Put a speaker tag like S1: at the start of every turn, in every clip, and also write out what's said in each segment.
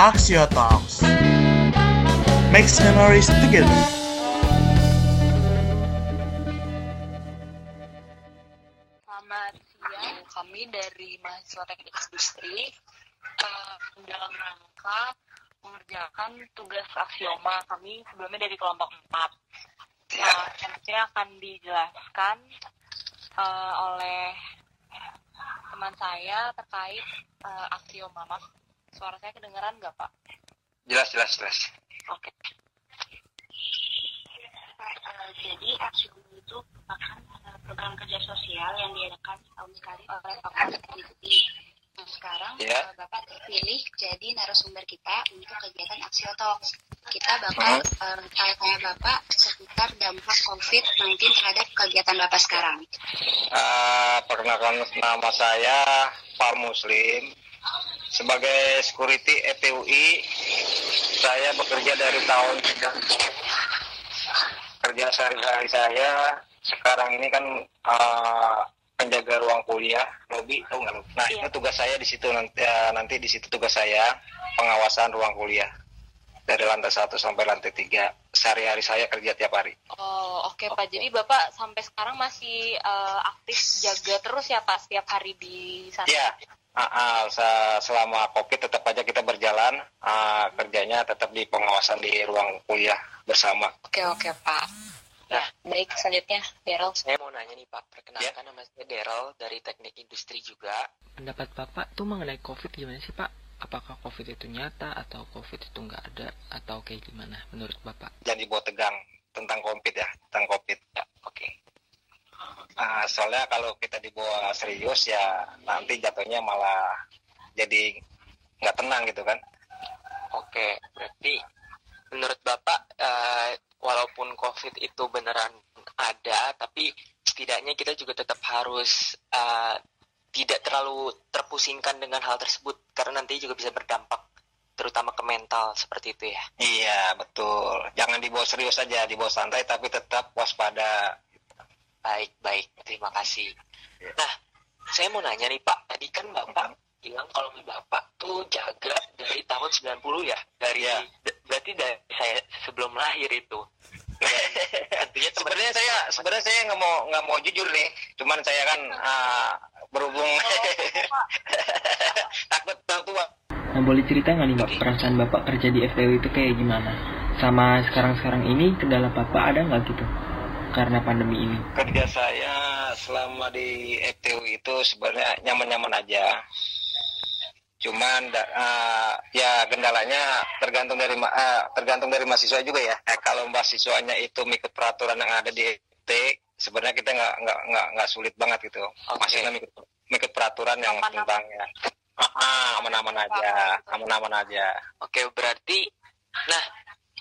S1: Axio Talks. Makes memories together.
S2: Selamat siang, kami dari mahasiswa teknik industri uh, dalam rangka mengerjakan tugas aksioma kami sebelumnya dari kelompok 4. Uh, nanti akan dijelaskan uh, oleh teman saya terkait uh, aksioma. Mas, suara saya kedengaran nggak Pak?
S3: Jelas, jelas, jelas.
S2: Oke.
S4: Uh, jadi aksioma itu merupakan uh, program kerja sosial yang diadakan setahun sekali oleh Fakultas Nah, sekarang
S3: Ya.
S4: uh, Bapak terpilih jadi narasumber kita untuk kegiatan Aksio Talks. Kita bakal uh, tanya-tanya Bapak seputar dampak COVID-19 terhadap kegiatan Bapak sekarang.
S3: Eh, perkenalkan nama saya Pak Muslim. Sebagai security EPUI, saya bekerja dari tahun kerja sehari-hari saya sekarang ini kan eh, penjaga ruang kuliah lobby tahu nggak? Nah
S2: Iya.
S3: itu tugas saya di situ nanti eh, nanti di situ tugas saya pengawasan ruang kuliah dari lantai 1 sampai lantai 3 sehari-hari saya kerja tiap hari.
S2: Oh, oke Pak. Jadi Bapak sampai sekarang masih uh, aktif jaga terus ya Pak setiap hari di sana?
S3: Ya, ah, se- selama COVID tetap aja kita berjalan, ah, kerjanya tetap di pengawasan di ruang kuliah bersama.
S2: Oke, oke Pak. Nah, baik selanjutnya, Daryl.
S5: Saya mau nanya nih Pak, perkenalkan nama saya Daryl dari teknik industri juga.
S6: pendapat Bapak tuh mengenai COVID gimana sih Pak? Apakah COVID itu nyata atau COVID itu nggak ada atau kayak gimana menurut Bapak?
S3: Jangan dibawa tegang tentang COVID ya, tentang COVID. Ya, oke. Ah, soalnya kalau kita dibawa serius ya nanti jatuhnya malah jadi nggak tenang gitu kan.
S5: Oke, berarti menurut Bapak, eh, walaupun COVID itu beneran ada, tapi setidaknya kita juga tetap harus eh, tidak terlalu terpusingkan dengan hal tersebut, karena nanti juga bisa berdampak terutama ke mental seperti itu ya.
S3: Iya betul. Jangan dibawa serius saja, dibawa santai tapi tetap waspada.
S5: Baik, baik. Terima kasih.
S3: Ya.
S5: Nah, saya mau nanya nih Pak. Tadi kan Bapak bilang kalau Bapak tuh jaga dari tahun 90 ya? Dari
S3: Ya.
S5: berarti dari saya sebelum lahir itu. Teman-
S3: Sebenarnya saya sebenarnya saya nggak mau nggak mau jujur nih, cuman saya kan ah, berhubung takut orang tua.
S6: Nah boleh cerita nggak nih Pak perasaan Bapak kerja di FTW itu kayak gimana? Sama sekarang-sekarang ini kendala Bapak ada nggak gitu? Karena pandemi ini.
S3: Kerja saya selama di FTU itu sebenarnya nyaman-nyaman aja. Cuman ah, ya kendalanya tergantung dari ma- ah, tergantung dari mahasiswa juga ya. Eh, kalau mahasiswanya itu mengikut peraturan yang ada di FT, sebenarnya kita nggak nggak nggak nggak sulit banget gitu.
S5: Oke.
S3: Mahasiswa mengikut, mengikut peraturan yang
S2: Aman-aman.
S3: tentangnya. Ah, ah, aman-aman aja, aman-aman aja.
S5: Oke, berarti nah,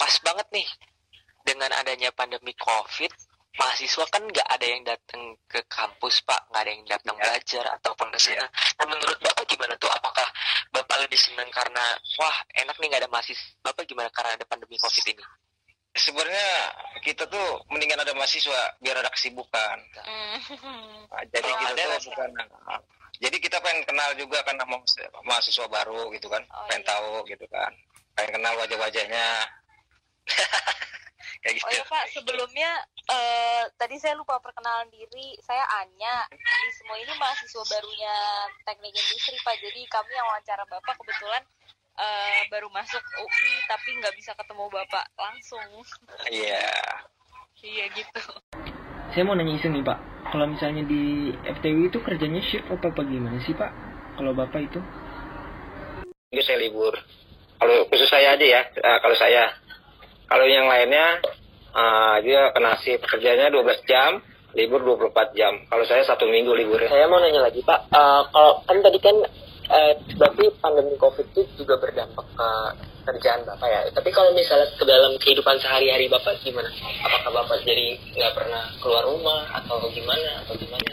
S5: pas banget nih dengan adanya pandemi Covid, mahasiswa kan nggak ada yang datang ke kampus, Pak, nggak ada yang datang
S3: Iya.
S5: belajar ataupun ke sana. Nah, menurut Bapak gimana tuh? Apakah Bapak lebih senang karena wah, enak nih nggak ada mahasiswa? Bapak gimana karena ada pandemi Covid ini?
S3: Sebenarnya kita tuh mendingan ada mahasiswa biar ada kesibukan. Nah, jadi
S5: Oh,
S3: kita
S5: ada
S3: tuh bukan jadi kita pengen kenal juga kan sama mahasiswa baru gitu kan
S2: Oh,
S3: pengen
S2: iya.
S3: tahu gitu kan pengen kenal wajah-wajahnya kayak
S2: Oh
S3: gitu
S2: ya Pak, sebelumnya eh, tadi saya lupa perkenalan diri. Saya Anya. Ini semua ini mahasiswa barunya teknik industri Pak. Jadi kami yang wawancara Bapak kebetulan eh, baru masuk UI tapi nggak bisa ketemu Bapak langsung.
S3: iya
S2: Iya gitu.
S6: Saya mau nanya iseng nih Pak. Kalau misalnya di FTW itu kerjanya shift apa apa gimana sih Pak? Kalau Bapak itu?
S3: itu saya libur kalau khusus saya aja ya eh, kalau saya kalau yang lainnya eh, dia kena shift kerjanya 12 jam libur 24 jam kalau saya satu minggu liburnya
S5: Saya mau nanya lagi, Pak. Eh, kalau kan tadi kan eh, berarti pandemi Covid itu juga berdampak ke kerjaan Bapak ya. Tapi kalau misalnya ke dalam kehidupan sehari-hari Bapak gimana? Apakah Bapak jadi nggak pernah keluar rumah atau gimana atau gimana?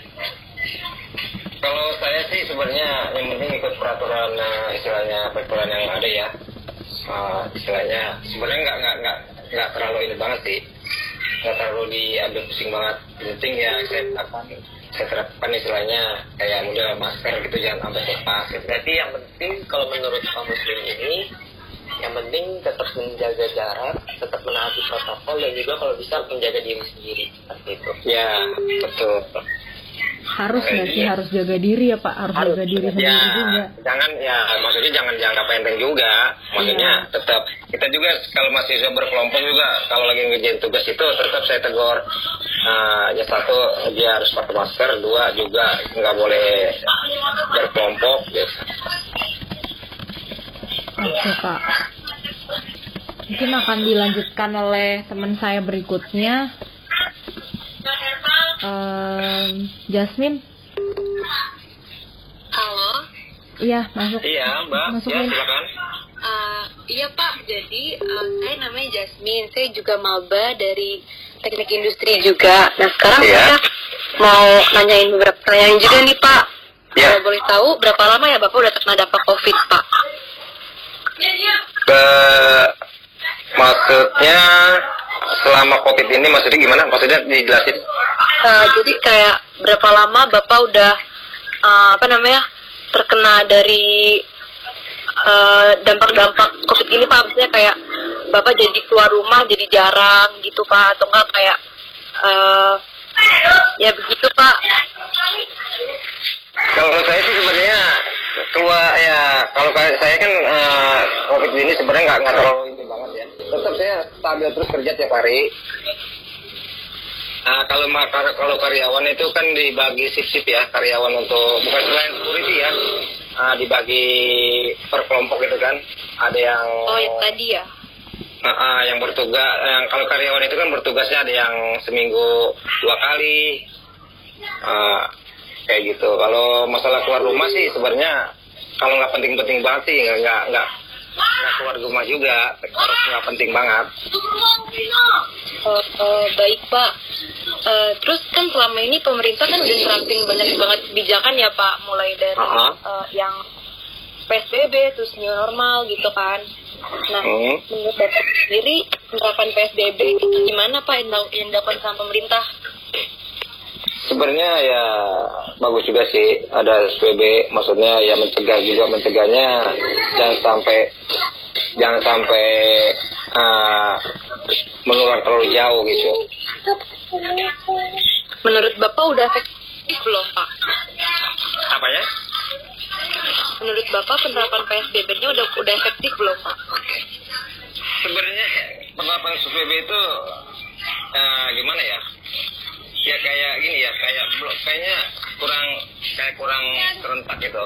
S3: Kalau saya sih sebenarnya yang penting ikut peraturan eh, istilahnya peraturan yang ada ya. Eh, istilahnya sebenarnya nggak nggak nggak nggak terlalu ini banget sih. Nggak terlalu diambil pusing banget. Yang penting ya saya terapkan saya terapkan istilahnya kayak model masker gitu jangan sampai lepas. Gitu.
S5: Berarti yang penting kalau menurut Pak Muslim ini yang penting tetap menjaga jarak tetap menaati protokol dan juga kalau bisa menjaga diri sendiri seperti itu
S3: Ya, betul.
S7: Harus nggak sih harus jaga diri ya Pak? Harus, jaga diri sendiri
S3: ya,
S7: juga.
S3: jangan ya maksudnya jangan dianggap enteng juga. Maksudnya
S7: Iya.
S3: tetap kita juga kalau mahasiswa berkelompok juga kalau lagi ngerjain tugas itu tetap saya tegur. Nah, ya satu dia harus pakai masker, dua juga nggak boleh berkelompok. Gitu.
S7: Oke Pak. Mungkin akan dilanjutkan oleh teman saya berikutnya. Ehm, Jasmine,
S2: Halo,
S7: iya masuk.
S3: Iya, Mbak.
S7: Masukin.
S3: Ya, silakan.
S2: Uh, iya Pak, jadi uh, saya namanya Jasmine, saya juga maba dari teknik industri juga. Nah sekarang
S3: Iya.
S2: saya mau nanyain beberapa pertanyaan juga nih Pak.
S3: Iya.
S2: Kalau boleh tahu berapa lama ya Bapak udah terkena dampak COVID Pak?
S3: Ke maksudnya selama covid ini maksudnya gimana? Maksudnya dijelasin?
S2: Uh, jadi kayak berapa lama Bapak udah uh, apa namanya terkena dari uh, dampak-dampak COVID ini Pak? Maksudnya kayak Bapak jadi keluar rumah jadi jarang gitu Pak? Atau enggak kayak uh, ya begitu Pak?
S3: Kalau saya sih sebenarnya keluar ya kalau saya kan eh, covid ini sebenarnya nggak nggak terlalu ini banget ya. Tetap saya stabil terus kerja tiap hari. Nah, kalau ma- kar- kalau karyawan itu kan dibagi sip-sip ya karyawan untuk bukan selain security ya Ah, dibagi per kelompok gitu kan ada yang
S2: Oh yang tadi ya?
S3: Ah, ah, yang bertugas yang kalau karyawan itu kan bertugasnya ada yang seminggu dua kali Ah, kayak gitu kalau masalah keluar rumah sih sebenarnya kalau nggak penting-penting banget sih nggak nggak nggak keluar rumah juga harus nggak penting banget
S2: Oh, oh, baik Pak. Eh, terus kan selama ini pemerintah kan udah nerapin banyak banget kebijakan ya Pak, mulai dari
S3: Aha.
S2: eh, yang PSBB terus new normal gitu kan. Nah,
S3: Hmm.
S2: menurut Bapak sendiri penerapan PSBB itu gimana Pak yang dilakukan sama pemerintah?
S3: Sebenarnya ya bagus juga sih. Ada SPB maksudnya ya mencegah juga mencegahnya. Jangan sampai jangan sampai ah, menular terlalu jauh gitu.
S2: Menurut Bapak udah efektif belum Pak?
S3: apa ya?
S2: Menurut Bapak penerapan PSBB-nya udah udah efektif belum Pak?
S3: sebenarnya penerapan SPB itu eh, gimana ya ya kayak gini ya kayak kayaknya kurang kayak kurang serentak gitu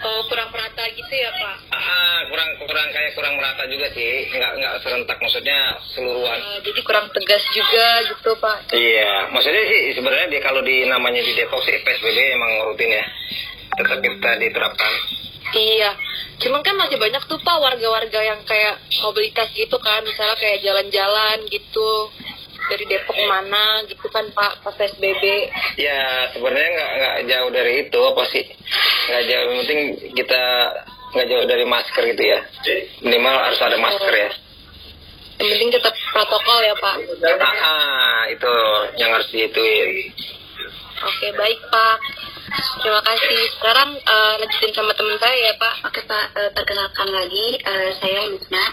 S2: Oh, kurang merata gitu ya Pak?
S3: ah kurang kurang kayak kurang merata juga sih nggak nggak serentak maksudnya seluruhan
S2: Eh, jadi kurang tegas juga gitu Pak?
S3: Iya, maksudnya sih sebenarnya dia kalau di namanya di Depok sih PSBB emang rutin ya, tetap kita diterapkan.
S2: Iya, cuman kan masih banyak tuh pak warga-warga yang kayak mobilitas gitu kan, misalnya kayak jalan-jalan gitu dari Depok mana gitu kan pak pas PSBB.
S3: Ya sebenarnya nggak nggak jauh dari itu apa sih? Nggak jauh, yang penting kita nggak jauh dari masker gitu ya. Minimal harus ada masker ya.
S2: Yang penting tetap protokol ya pak.
S3: Ah, ah, itu yang harus dihituin.
S2: Oke baik pak. Terima kasih. Sekarang eh, lanjutin sama teman saya ya pak.
S4: Oke Pak, Eh, perkenalkan lagi eh, saya Lutna.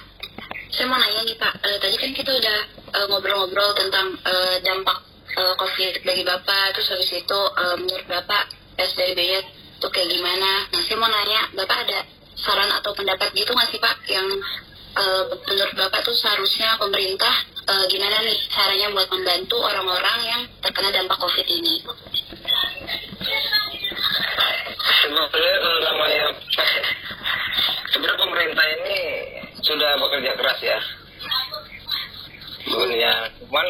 S4: Saya mau nanya nih Pak, Eh, tadi kan kita udah eh, ngobrol-ngobrol tentang eh, dampak eh, COVID bagi Bapak, terus habis itu eh, menurut Bapak PSBB-nya tuh kayak gimana? Nah saya mau nanya, Bapak ada saran atau pendapat gitu nggak sih Pak yang eh, menurut Bapak tuh seharusnya pemerintah eh, gimana nih caranya buat membantu orang-orang yang terkena dampak COVID ini?
S3: Sebenarnya namanya sebenarnya pemerintah ini sudah bekerja keras ya. Sebenarnya, cuman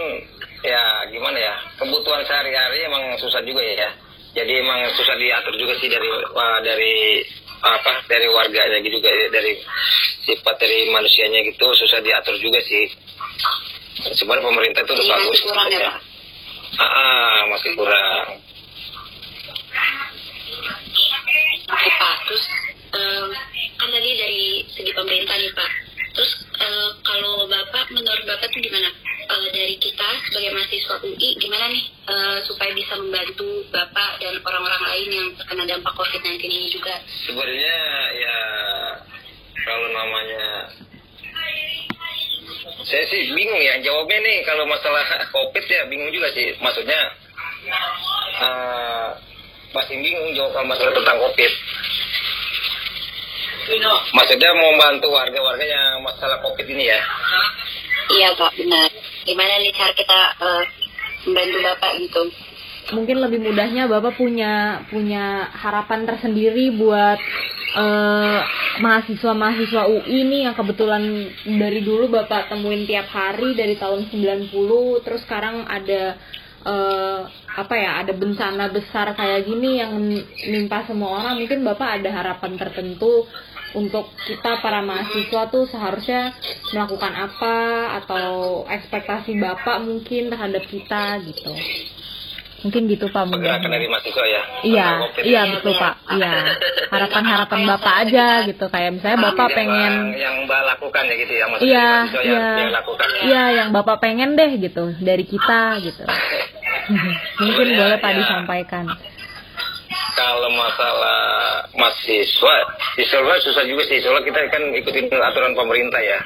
S3: ya gimana ya kebutuhan sehari-hari emang susah juga ya. Jadi emang susah diatur juga sih dari wah, dari apa dari warganya gitu juga ya, dari sifat dari manusianya gitu susah diatur juga sih. Sebenarnya pemerintah itu udah
S4: Jadi
S3: bagus.
S4: masih kurang ya Pak?
S3: Ah, ah, masih kurang.
S4: Oke Pak, terus eh, kan tadi dari segi pemerintah nih Pak. Terus eh, kalau Bapak, menurut Bapak tuh gimana? Eh, dari kita sebagai mahasiswa UI, gimana nih eh, supaya bisa membantu Bapak dan orang-orang lain yang terkena dampak COVID-19 ini juga?
S3: sebenarnya ya kalau namanya saya sih bingung ya jawabnya nih kalau masalah covid ya bingung juga sih maksudnya eh, masih bingung jawab masalah tentang covid maksudnya mau bantu warga-warga yang masalah covid ini ya
S4: Iya Pak, benar. Gimana nih cara kita eh, membantu Bapak gitu?
S7: mungkin lebih mudahnya bapak punya punya harapan tersendiri buat eh, mahasiswa-mahasiswa UI nih yang kebetulan dari dulu bapak temuin tiap hari dari tahun 90 terus sekarang ada eh, apa ya ada bencana besar kayak gini yang menimpa semua orang mungkin bapak ada harapan tertentu untuk kita para mahasiswa tuh seharusnya melakukan apa atau ekspektasi bapak mungkin terhadap kita gitu. Mungkin gitu pak
S3: pergerakan dari mahasiswa ya?
S7: Iya iya betul pak. Iya. Harapan harapan bapak aja gitu. Kayak misalnya bapak
S3: Yang
S7: pengen
S3: Mbak- yang mbak lakukan ya gitu ya maksudnya
S7: iya
S3: mahasiswa yang,
S7: iya.
S3: yang lakukan
S7: iya yang bapak pengen deh gitu dari kita gitu. Mungkin boleh pak
S3: ya.
S7: disampaikan
S3: kalau masalah mahasiswa Istilahnya susah juga sih. Soalnya kita kan ikutin aturan pemerintah ya.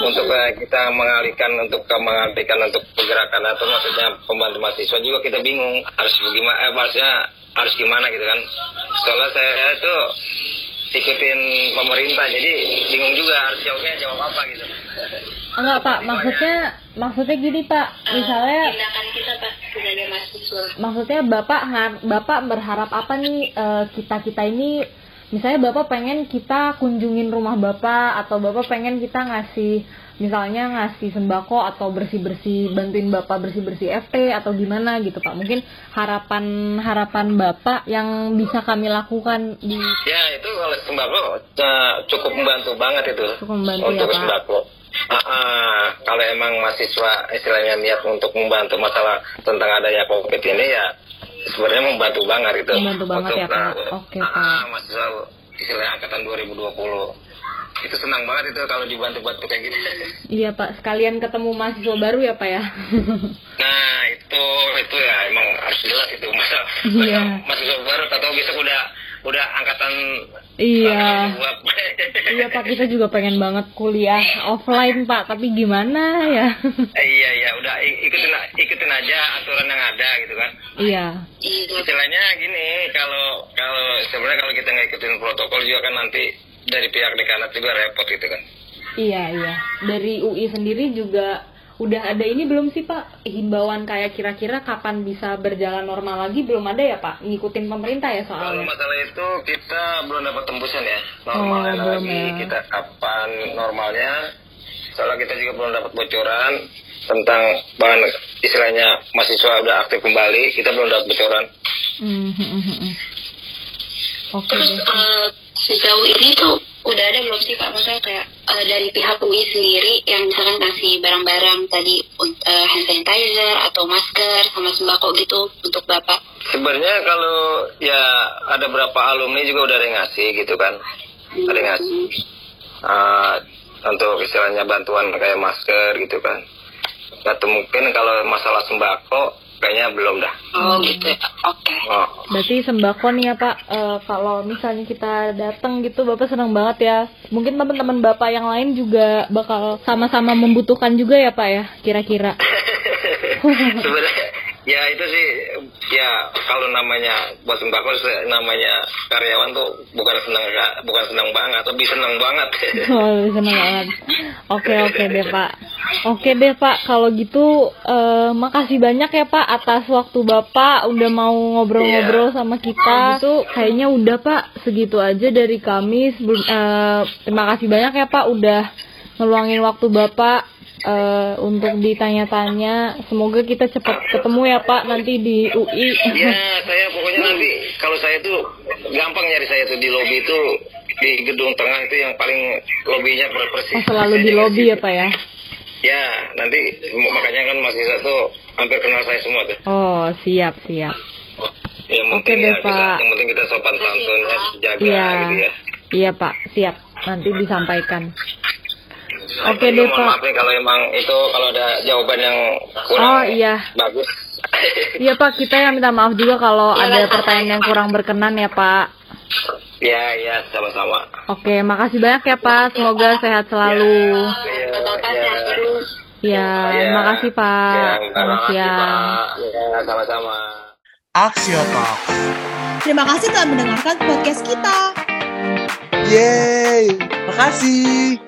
S3: Untuk eh, kita mengalihkan untuk ke- mengalihkan untuk pergerakan. Atau maksudnya pembantu mahasiswa juga kita bingung. Harus bagaimana eh, maksudnya harus gimana gitu kan. Soalnya saya itu ikutin pemerintah. Jadi bingung juga harus jawabnya jawab apa gitu.
S7: Enggak pak. Maksudnya maksudnya gini pak. Misalnya
S4: Tindakan kita Pak sebagai
S7: maksudnya bapak bapak berharap apa nih kita kita ini? Misalnya bapak pengen kita kunjungin rumah bapak atau bapak pengen kita ngasih misalnya ngasih sembako atau bersih bersih bantuin bapak bersih bersih FT atau gimana gitu pak. Mungkin harapan harapan bapak yang bisa kami lakukan di
S3: Ya itu kalau sembako eh, cukup membantu banget itu.
S7: Cukup membantu
S3: untuk
S7: ya, Pak.
S3: sembako. Ah, kalau emang mahasiswa istilahnya niat untuk membantu masalah tentang adanya covid ini ya sebenarnya membantu banget itu.
S7: Membantu banget
S3: Untuk,
S7: ya, Pak.
S3: eh,
S7: Oke,
S3: ah,
S7: Pak.
S3: mahasiswa istilahnya angkatan 2020 itu senang banget itu kalau dibantu-bantu kayak gini.
S7: iya pak sekalian ketemu mahasiswa baru ya pak ya
S3: Nah itu itu ya emang harus jelas itu masa
S7: Iya.
S3: mahasiswa baru atau bisa udah udah angkatan
S7: iya. iya pak kita juga pengen banget kuliah offline pak. Tapi gimana ya?
S3: Eh, iya iya. Udah ikutin ikutin aja aturan yang ada gitu kan?
S7: Iya.
S4: Iya.
S3: istilahnya gini kalau kalau sebenarnya kalau kita nggak ikutin protokol juga kan nanti dari pihak dekanat juga repot gitu kan?
S7: Iya iya. Dari UI sendiri juga udah ada ini belum sih Pak himbauan kayak kira-kira kapan bisa berjalan normal lagi belum ada ya Pak ngikutin pemerintah ya
S3: kalau
S7: soalnya.
S3: masalah itu kita belum dapat tembusan ya normalnya
S7: Oh, belum
S3: lagi
S7: ya.
S3: kita kapan normalnya soalnya kita juga belum dapat bocoran tentang bahan istilahnya mahasiswa udah aktif kembali kita belum dapat bocoran
S7: Hmm, hmm, hmm, hmm. Oke
S4: Terus eh, sejauh ini tuh udah ada belum sih Pak maksudnya kayak eh, dari pihak UI sendiri yang misalkan kasih barang-barang tadi eh, hand sanitizer atau masker sama sembako gitu untuk Bapak.
S3: sebenarnya kalau ya ada berapa alumni juga udah ada yang ngasih gitu kan. Ada yang ngasih. Ah, untuk istilahnya bantuan kayak masker gitu kan. Atau mungkin kalau masalah sembako kayaknya belum dah
S4: Oh gitu ya. Oke.
S3: oh.
S7: Berarti sembako nih ya Pak, Eh, kalau misalnya kita datang gitu Bapak senang banget ya. Mungkin teman-teman Bapak yang lain juga bakal sama-sama membutuhkan juga ya Pak ya, kira-kira.
S3: sebenarnya ya itu sih ya kalau namanya buat sembako se- namanya karyawan tuh bukan senang bukan senang banget lebih senang banget
S7: Oh, seneng banget. Oke, oke deh, Pak. Oke deh, Pak. Kalau gitu, eh, makasih banyak ya, Pak, atas waktu Bapak udah mau ngobrol-ngobrol sama kita. Itu kayaknya udah, Pak. Segitu aja dari kami. Sebelum, eh, terima kasih banyak ya, Pak, udah ngeluangin waktu Bapak eh, untuk ditanya-tanya. Semoga kita cepat ketemu ya, Pak, nanti di UI.
S3: Ya, saya pokoknya nanti kalau saya tuh gampang nyari saya tuh di lobi itu di gedung tengah itu yang paling lobinya per- persis.
S7: Oh, selalu di lobby ya, Pak ya.
S3: Ya, nanti makanya kan mahasiswa tuh hampir kenal saya semua tuh.
S7: Oh, siap, siap.
S3: Yang
S7: Oke
S3: penting
S7: deh,
S3: ya, kita,
S7: Pak.
S3: yang penting kita sopan santun ya, jaga
S7: Iya.
S3: gitu ya.
S7: Iya, Pak. Siap. Nanti disampaikan.
S3: Nah,
S7: Oke
S3: itu
S7: deh,
S3: mohon
S7: Pak.
S3: Maaf nih kalau emang itu kalau ada jawaban yang kurang
S7: Oh, iya.
S3: bagus.
S7: Iya Pak, kita yang minta maaf juga kalau ada pertanyaan yang kurang berkenan ya Pak.
S3: Ya, ya, sama-sama.
S7: Oke, makasih banyak ya Pak. Semoga sehat selalu.
S3: Iya,
S4: Bapak
S3: iya.
S4: sehat terus.
S7: Ya,
S3: Ya.
S7: makasih Pak.
S3: Ya,
S7: Selamat
S3: terima kasih,
S7: siang.
S3: Pak. Ya, sama-sama.
S1: Axio Talks.
S8: Terima kasih telah mendengarkan podcast kita.
S1: Yeay, makasih.